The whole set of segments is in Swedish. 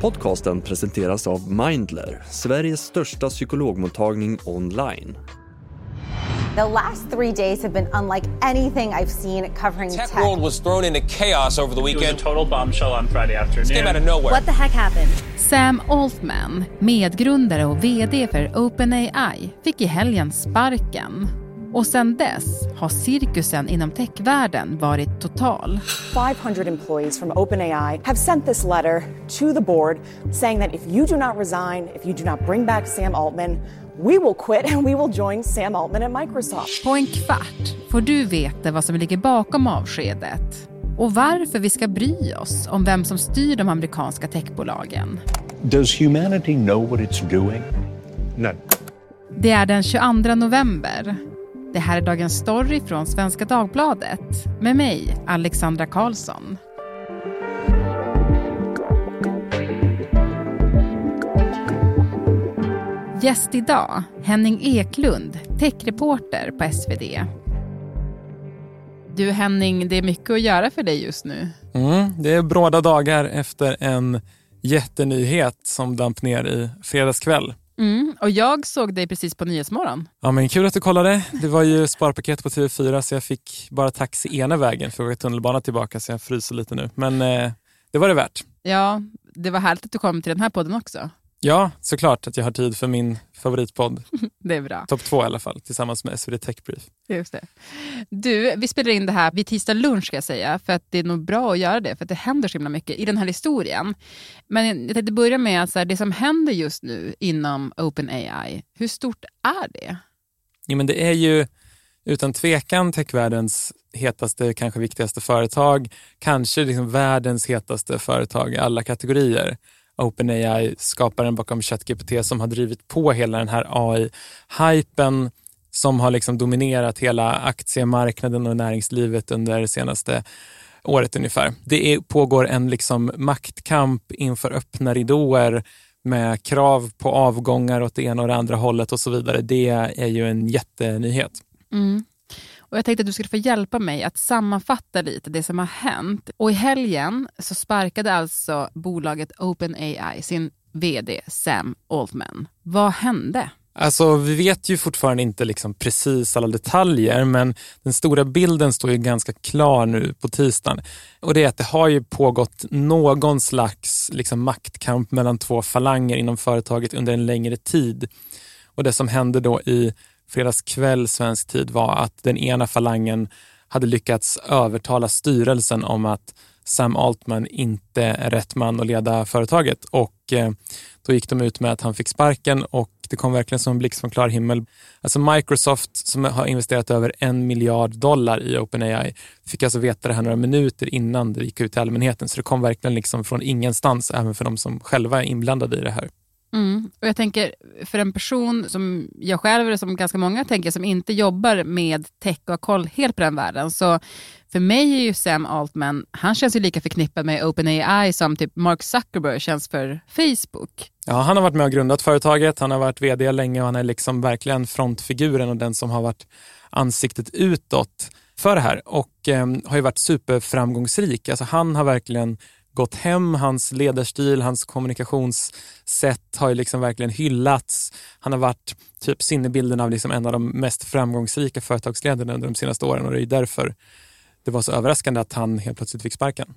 Podcasten presenteras av Mindler, Sveriges största psykologmottagning online. The last three days have been unlike anything I've seen covering Tech tech. world was thrown into chaos over the It was a weekend. total bombshell on Friday This came out of afternoon. nowhere. What the heck happened? Sam Altman, medgrundare och VD för OpenAI, fick i helgen sparken. Och sedan dess har cirkusen inom techvärlden varit total. 500 employees from OpenAI have sent this letter to the board saying that if you do not resign, if you do not bring back Sam Altman, we will quit and we will join Sam Altman at Microsoft. På en kvart får du veta vad som ligger bakom avskedet och varför vi ska bry oss om vem som styr de amerikanska techbolagen. Does humanity know what it's doing? No. Det är den 22 november. Det här är Dagens Story från Svenska Dagbladet med mig, Alexandra Karlsson. Gäst idag, Henning Eklund, techreporter på SvD. Du Henning, det är mycket att göra för dig just nu. Mm, det är bråda dagar efter en jättenyhet som damp ner i fredags kväll. Mm, och jag såg dig precis på Nyhetsmorgon. Ja, men kul att du kollade. Det var ju sparpaket på TV4 så jag fick bara taxi ena vägen för att åka tunnelbana tillbaka så jag fryser lite nu. Men eh, det var det värt. Ja, det var härligt att du kom till den här podden också. Ja, såklart att jag har tid för min favoritpodd. Det är bra. Topp två i alla fall, tillsammans med SvD Tech Brief. Just det. Du, vi spelar in det här vid tisdag lunch ska jag säga, för att det är nog bra att göra det, för att det händer så himla mycket i den här historien. Men jag tänkte börja med att så här, det som händer just nu inom OpenAI, hur stort är det? Jo, men det är ju utan tvekan techvärldens hetaste, kanske viktigaste företag. Kanske liksom världens hetaste företag i alla kategorier. OpenAI, skaparen bakom ChatGPT som har drivit på hela den här AI-hypen som har liksom dominerat hela aktiemarknaden och näringslivet under det senaste året ungefär. Det är, pågår en liksom maktkamp inför öppna ridåer med krav på avgångar åt det ena och det andra hållet och så vidare. Det är ju en jättenyhet. Mm. Och jag tänkte att du skulle få hjälpa mig att sammanfatta lite det som har hänt. Och i helgen så sparkade alltså bolaget OpenAI sin VD Sam Altman. Vad hände? Alltså, vi vet ju fortfarande inte liksom precis alla detaljer, men den stora bilden står ju ganska klar nu på tisdagen. Och det är att det har ju pågått någon slags liksom maktkamp mellan två falanger inom företaget under en längre tid. Och det som hände då i fredagskväll svensk tid var att den ena falangen hade lyckats övertala styrelsen om att Sam Altman inte är rätt man att leda företaget och eh, då gick de ut med att han fick sparken och det kom verkligen som en blixt från klar himmel. Alltså Microsoft som har investerat över en miljard dollar i OpenAI fick alltså veta det här några minuter innan det gick ut till allmänheten så det kom verkligen liksom från ingenstans även för de som själva är inblandade i det här. Mm. Och jag tänker, för en person som jag själv, eller som ganska många tänker, som inte jobbar med tech och har koll helt på den världen, så för mig är ju Sam Altman, han känns ju lika förknippad med OpenAI som typ Mark Zuckerberg känns för Facebook. Ja, han har varit med och grundat företaget, han har varit vd länge och han är liksom verkligen frontfiguren och den som har varit ansiktet utåt för det här och eh, har ju varit superframgångsrik. Alltså han har verkligen gått hem, hans ledarstil, hans kommunikationssätt har ju liksom verkligen hyllats. Han har varit typ sinnebilden av liksom en av de mest framgångsrika företagsledarna under de senaste åren och det är därför det var så överraskande att han helt plötsligt fick sparken.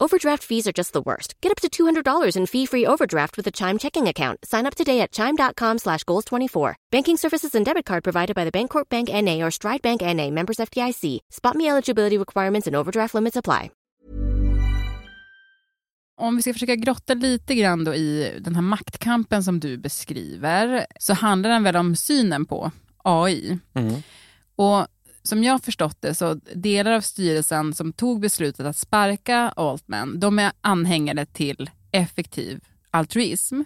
Overdraft fees are just the worst. Get up to $200 in fee-free overdraft with a Chime checking account. Sign up today at chime.com slash goals24. Banking services and debit card provided by the Bancorp Bank N.A. or Stride Bank N.A. members FDIC. Spot me eligibility requirements and overdraft limits apply. Om vi ska försöka grotta lite grann då i den här maktkampen som du beskriver, så handlar den väl om synen på AI. Mm. Och som jag har förstått det så delar av styrelsen som tog beslutet att sparka Altman, de är anhängare till effektiv altruism.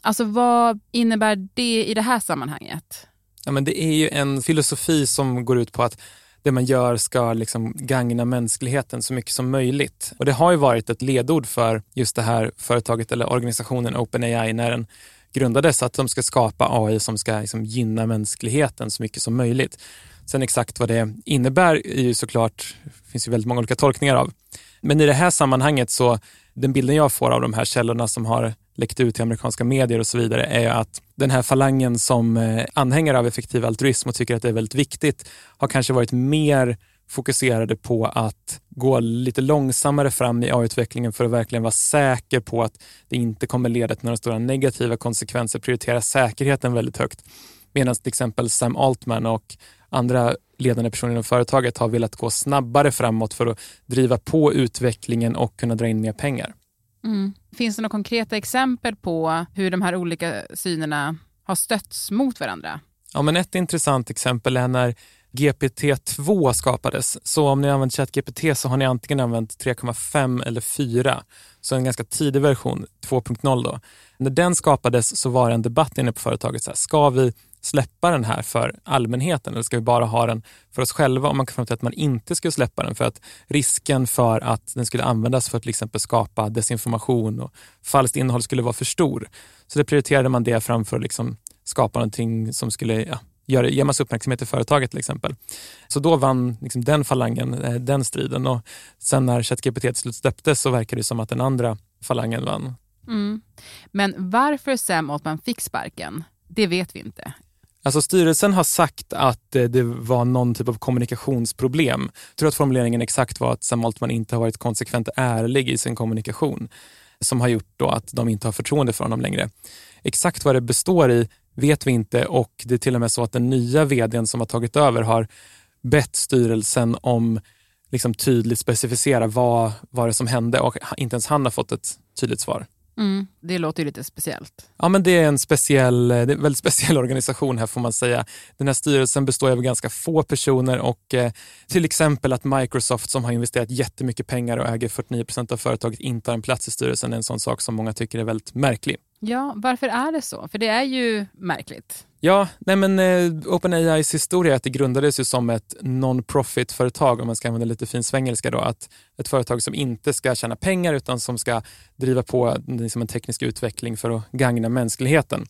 Alltså vad innebär det i det här sammanhanget? Ja, men det är ju en filosofi som går ut på att det man gör ska liksom gagna mänskligheten så mycket som möjligt. Och det har ju varit ett ledord för just det här företaget eller organisationen OpenAI när den grundades, att de ska skapa AI som ska liksom gynna mänskligheten så mycket som möjligt. Sen exakt vad det innebär är ju såklart, det finns ju väldigt många olika tolkningar av. Men i det här sammanhanget så, den bilden jag får av de här källorna som har läckt ut till amerikanska medier och så vidare är att den här falangen som eh, anhängare av effektiv altruism och tycker att det är väldigt viktigt har kanske varit mer fokuserade på att gå lite långsammare fram i AI-utvecklingen för att verkligen vara säker på att det inte kommer leda till några stora negativa konsekvenser, prioritera säkerheten väldigt högt. Medan till exempel Sam Altman och andra ledande personer inom företaget har velat gå snabbare framåt för att driva på utvecklingen och kunna dra in mer pengar. Mm. Finns det några konkreta exempel på hur de här olika synerna har stötts mot varandra? Ja, men ett intressant exempel är när GPT-2 skapades. Så om ni använt ChatGPT så har ni antingen använt 3,5 eller 4. Så en ganska tidig version, 2.0 då. När den skapades så var det en debatt inne på företaget. Så här, ska vi släppa den här för allmänheten eller ska vi bara ha den för oss själva? Om man kan fram till att man inte skulle släppa den för att risken för att den skulle användas för att till exempel skapa desinformation och falskt innehåll skulle vara för stor. Så det prioriterade man det framför att liksom skapa någonting som skulle ja, gör, ge massa uppmärksamhet till företaget till exempel. Så då vann liksom den falangen eh, den striden och sen när ChatGPT till slut släpptes så verkar det som att den andra falangen vann. Mm. Men varför Sam Altman fick sparken, det vet vi inte. Alltså styrelsen har sagt att eh, det var någon typ av kommunikationsproblem. Jag tror att formuleringen exakt var att Sam Altman inte har varit konsekvent ärlig i sin kommunikation som har gjort då att de inte har förtroende för honom längre. Exakt vad det består i vet vi inte och det är till och med så att den nya vdn som har tagit över har bett styrelsen om liksom tydligt specificera vad var det som hände och inte ens han har fått ett tydligt svar. Mm, det låter ju lite speciellt. Ja, men det är en speciell, det är en väldigt speciell organisation här får man säga. Den här styrelsen består av ganska få personer och eh, till exempel att Microsoft som har investerat jättemycket pengar och äger 49 procent av företaget inte har en plats i styrelsen är en sån sak som många tycker är väldigt märklig. Ja, varför är det så? För det är ju märkligt. Ja, nej men eh, OpenAIs historia är att det grundades ju som ett non-profit-företag, om man ska använda lite fin svengelska då, att ett företag som inte ska tjäna pengar utan som ska driva på liksom en teknisk utveckling för att gagna mänskligheten.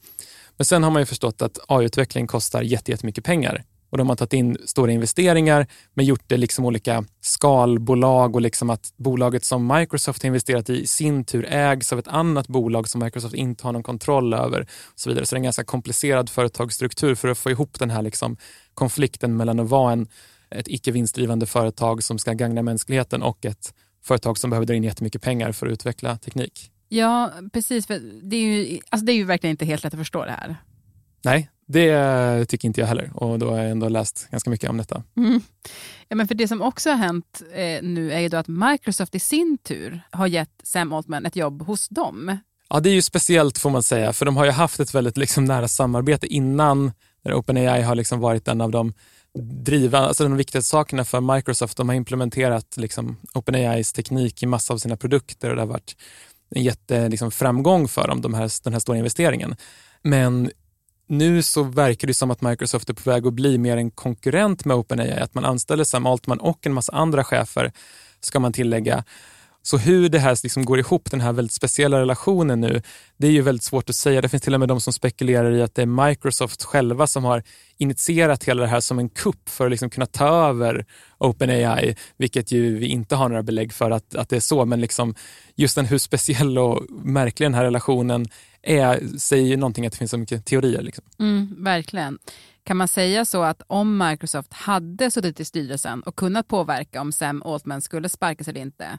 Men sen har man ju förstått att AI-utveckling kostar jättemycket pengar och de har tagit in stora investeringar men gjort det liksom olika skalbolag och liksom att bolaget som Microsoft har investerat i i sin tur ägs av ett annat bolag som Microsoft inte har någon kontroll över. Och så vidare. Så det är en ganska komplicerad företagsstruktur för att få ihop den här liksom konflikten mellan att vara en, ett icke vinstdrivande företag som ska gagna mänskligheten och ett företag som behöver dra in jättemycket pengar för att utveckla teknik. Ja, precis. För det, är ju, alltså det är ju verkligen inte helt lätt att förstå det här. Nej, det tycker inte jag heller och då har jag ändå läst ganska mycket om detta. Mm. Ja, men för Det som också har hänt eh, nu är ju då att Microsoft i sin tur har gett Sam Altman ett jobb hos dem. Ja, det är ju speciellt får man säga, för de har ju haft ett väldigt liksom, nära samarbete innan, när OpenAI har liksom varit en av de driva, alltså de viktigaste sakerna för Microsoft. De har implementerat liksom, OpenAIs teknik i massa av sina produkter och det har varit en jätteframgång liksom, för dem, de här, den här stora investeringen. Men nu så verkar det som att Microsoft är på väg att bli mer en konkurrent med OpenAI, att man anställer Sam Altman och en massa andra chefer, ska man tillägga. Så hur det här liksom går ihop, den här väldigt speciella relationen nu, det är ju väldigt svårt att säga. Det finns till och med de som spekulerar i att det är Microsoft själva som har initierat hela det här som en kupp för att liksom kunna ta över OpenAI, vilket ju vi inte har några belägg för att, att det är så. Men liksom just den hur speciell och märklig den här relationen är, säger ju någonting att det finns så mycket teorier. Liksom. Mm, verkligen. Kan man säga så att om Microsoft hade suttit i styrelsen och kunnat påverka om Sam Altman skulle sparkas eller inte,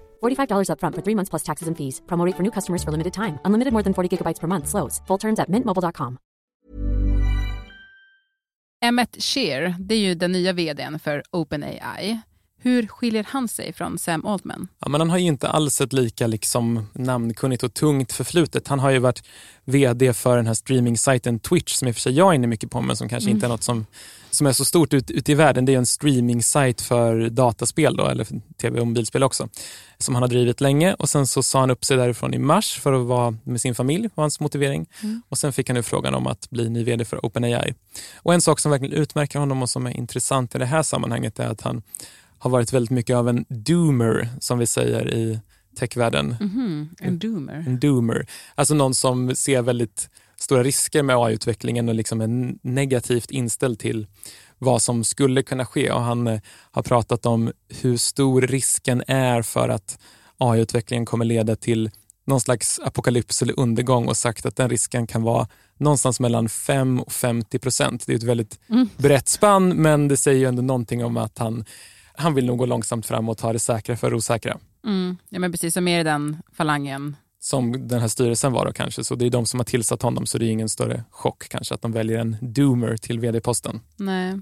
$45 upfront for three months plus taxes and fees. Promote for new customers for limited time. Unlimited more than 40 gigabytes per month. Slows. Full terms at mintmobile.com. Emmet Shear, det är ju den nya vdn för OpenAI. Hur skiljer han sig från Sam Altman? Ja, men han har ju inte alls ett lika liksom, namnkunnigt och tungt förflutet. Han har ju varit vd för den här streaming-sajten Twitch som i och för sig jag är inne mycket på men som kanske mm. inte är något som, som är så stort ute ut i världen. Det är en streaming-sajt för dataspel då, eller tv och mobilspel också som han har drivit länge och sen så sa han upp sig därifrån i mars för att vara med sin familj, var hans motivering. Mm. Och sen fick han nu frågan om att bli ny vd för OpenAI. Och en sak som verkligen utmärker honom och som är intressant i det här sammanhanget är att han har varit väldigt mycket av en doomer, som vi säger i techvärlden. Mm -hmm. En doomer? En doomer. Alltså någon som ser väldigt stora risker med AI-utvecklingen och liksom är negativt inställd till vad som skulle kunna ske. Och han eh, har pratat om hur stor risken är för att AI-utvecklingen kommer leda till någon slags apokalyps eller undergång och sagt att den risken kan vara någonstans mellan 5 och 50 procent. Det är ett väldigt mm. brett spann men det säger ju ändå någonting om att han han vill nog gå långsamt fram och ta det säkra för det osäkra. Mm. Ja, men precis, som är i den falangen. Som den här styrelsen var då kanske, så det är de som har tillsatt honom så det är ingen större chock kanske att de väljer en doomer till vd-posten. Nej.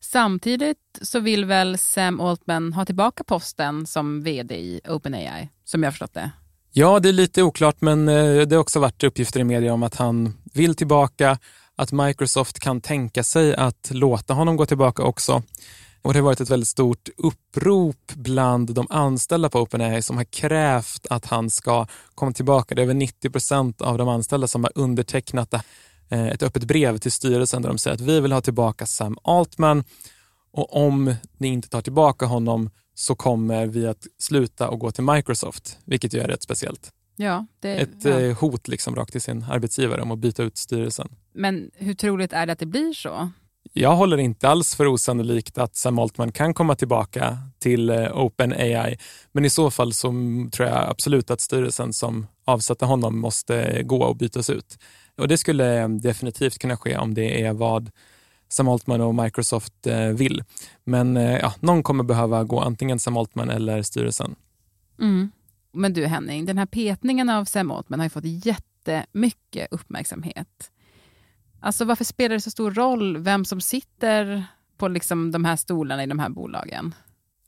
Samtidigt så vill väl Sam Altman ha tillbaka posten som vd i OpenAI, som jag förstått det. Ja, det är lite oklart men eh, det har också varit uppgifter i media om att han vill tillbaka, att Microsoft kan tänka sig att låta honom gå tillbaka också. Och det har varit ett väldigt stort upprop bland de anställda på OpenAI som har krävt att han ska komma tillbaka. Det är över 90 procent av de anställda som har undertecknat eh, ett öppet brev till styrelsen där de säger att vi vill ha tillbaka Sam Altman och om ni inte tar tillbaka honom så kommer vi att sluta och gå till Microsoft, vilket ju är rätt speciellt. Ja, det, Ett ja. Eh, hot liksom rakt till sin arbetsgivare om att byta ut styrelsen. Men hur troligt är det att det blir så? Jag håller inte alls för osannolikt att Sam Altman kan komma tillbaka till eh, OpenAI, men i så fall så tror jag absolut att styrelsen som avsatte honom måste gå och bytas ut. Och det skulle eh, definitivt kunna ske om det är vad Sam Altman och Microsoft eh, vill. Men ja, någon kommer behöva gå, antingen Sam Altman eller styrelsen. Mm. Men du Henning, den här petningen av Sam Altman har ju fått jättemycket uppmärksamhet. Alltså varför spelar det så stor roll vem som sitter på liksom de här stolarna i de här bolagen?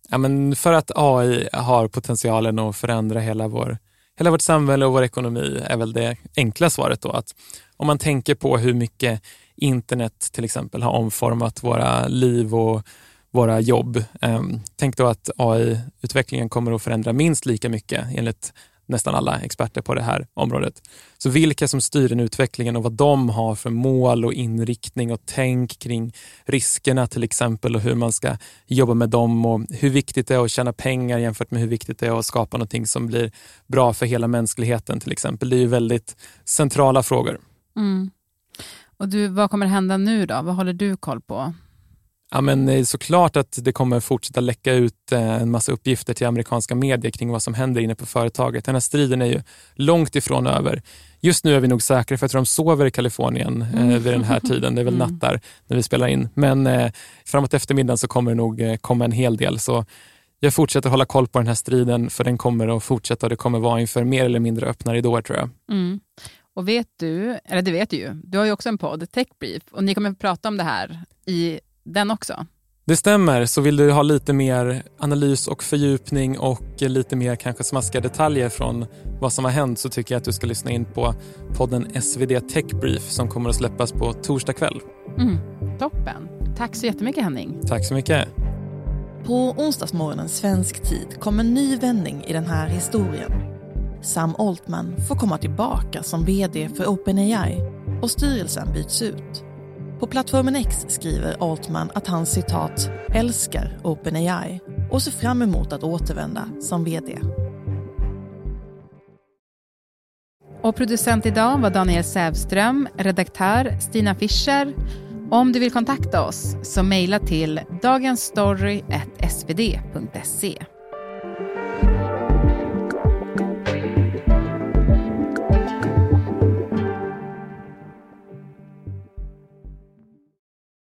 Ja, men för att AI har potentialen att förändra hela, vår, hela vårt samhälle och vår ekonomi är väl det enkla svaret då. Att om man tänker på hur mycket internet till exempel har omformat våra liv och våra jobb. Ehm, tänk då att AI-utvecklingen kommer att förändra minst lika mycket enligt nästan alla experter på det här området. Så vilka som styr den utvecklingen och vad de har för mål och inriktning och tänk kring riskerna till exempel och hur man ska jobba med dem och hur viktigt det är att tjäna pengar jämfört med hur viktigt det är att skapa någonting som blir bra för hela mänskligheten till exempel. Det är ju väldigt centrala frågor. Mm. Och du, vad kommer hända nu då? Vad håller du koll på? Ja, men eh, såklart att det kommer fortsätta läcka ut eh, en massa uppgifter till amerikanska medier kring vad som händer inne på företaget. Den här striden är ju långt ifrån över. Just nu är vi nog säkra för jag tror de sover i Kalifornien eh, mm. vid den här tiden. Det är väl mm. natt där när vi spelar in. Men eh, framåt eftermiddagen så kommer det nog komma en hel del. Så jag fortsätter hålla koll på den här striden för den kommer att fortsätta och det kommer vara inför mer eller mindre öppna ridåer tror jag. Mm. Och vet du, eller det vet du ju, du har ju också en podd, Techbrief, och ni kommer att prata om det här i den också? Det stämmer, så vill du ha lite mer analys och fördjupning och lite mer kanske smaskiga detaljer från vad som har hänt så tycker jag att du ska lyssna in på podden SvD Tech Brief som kommer att släppas på torsdag kväll. Mm, toppen. Tack så jättemycket Henning. Tack så mycket. På onsdagsmorgonen svensk tid kom en ny vändning i den här historien. Sam Altman får komma tillbaka som VD för OpenAI och styrelsen byts ut. På plattformen X skriver Altman att han citat älskar OpenAI och ser fram emot att återvända som VD. Och producent idag var Daniel Sävström, redaktör Stina Fischer. Om du vill kontakta oss så mejla till dagensstory.svd.se.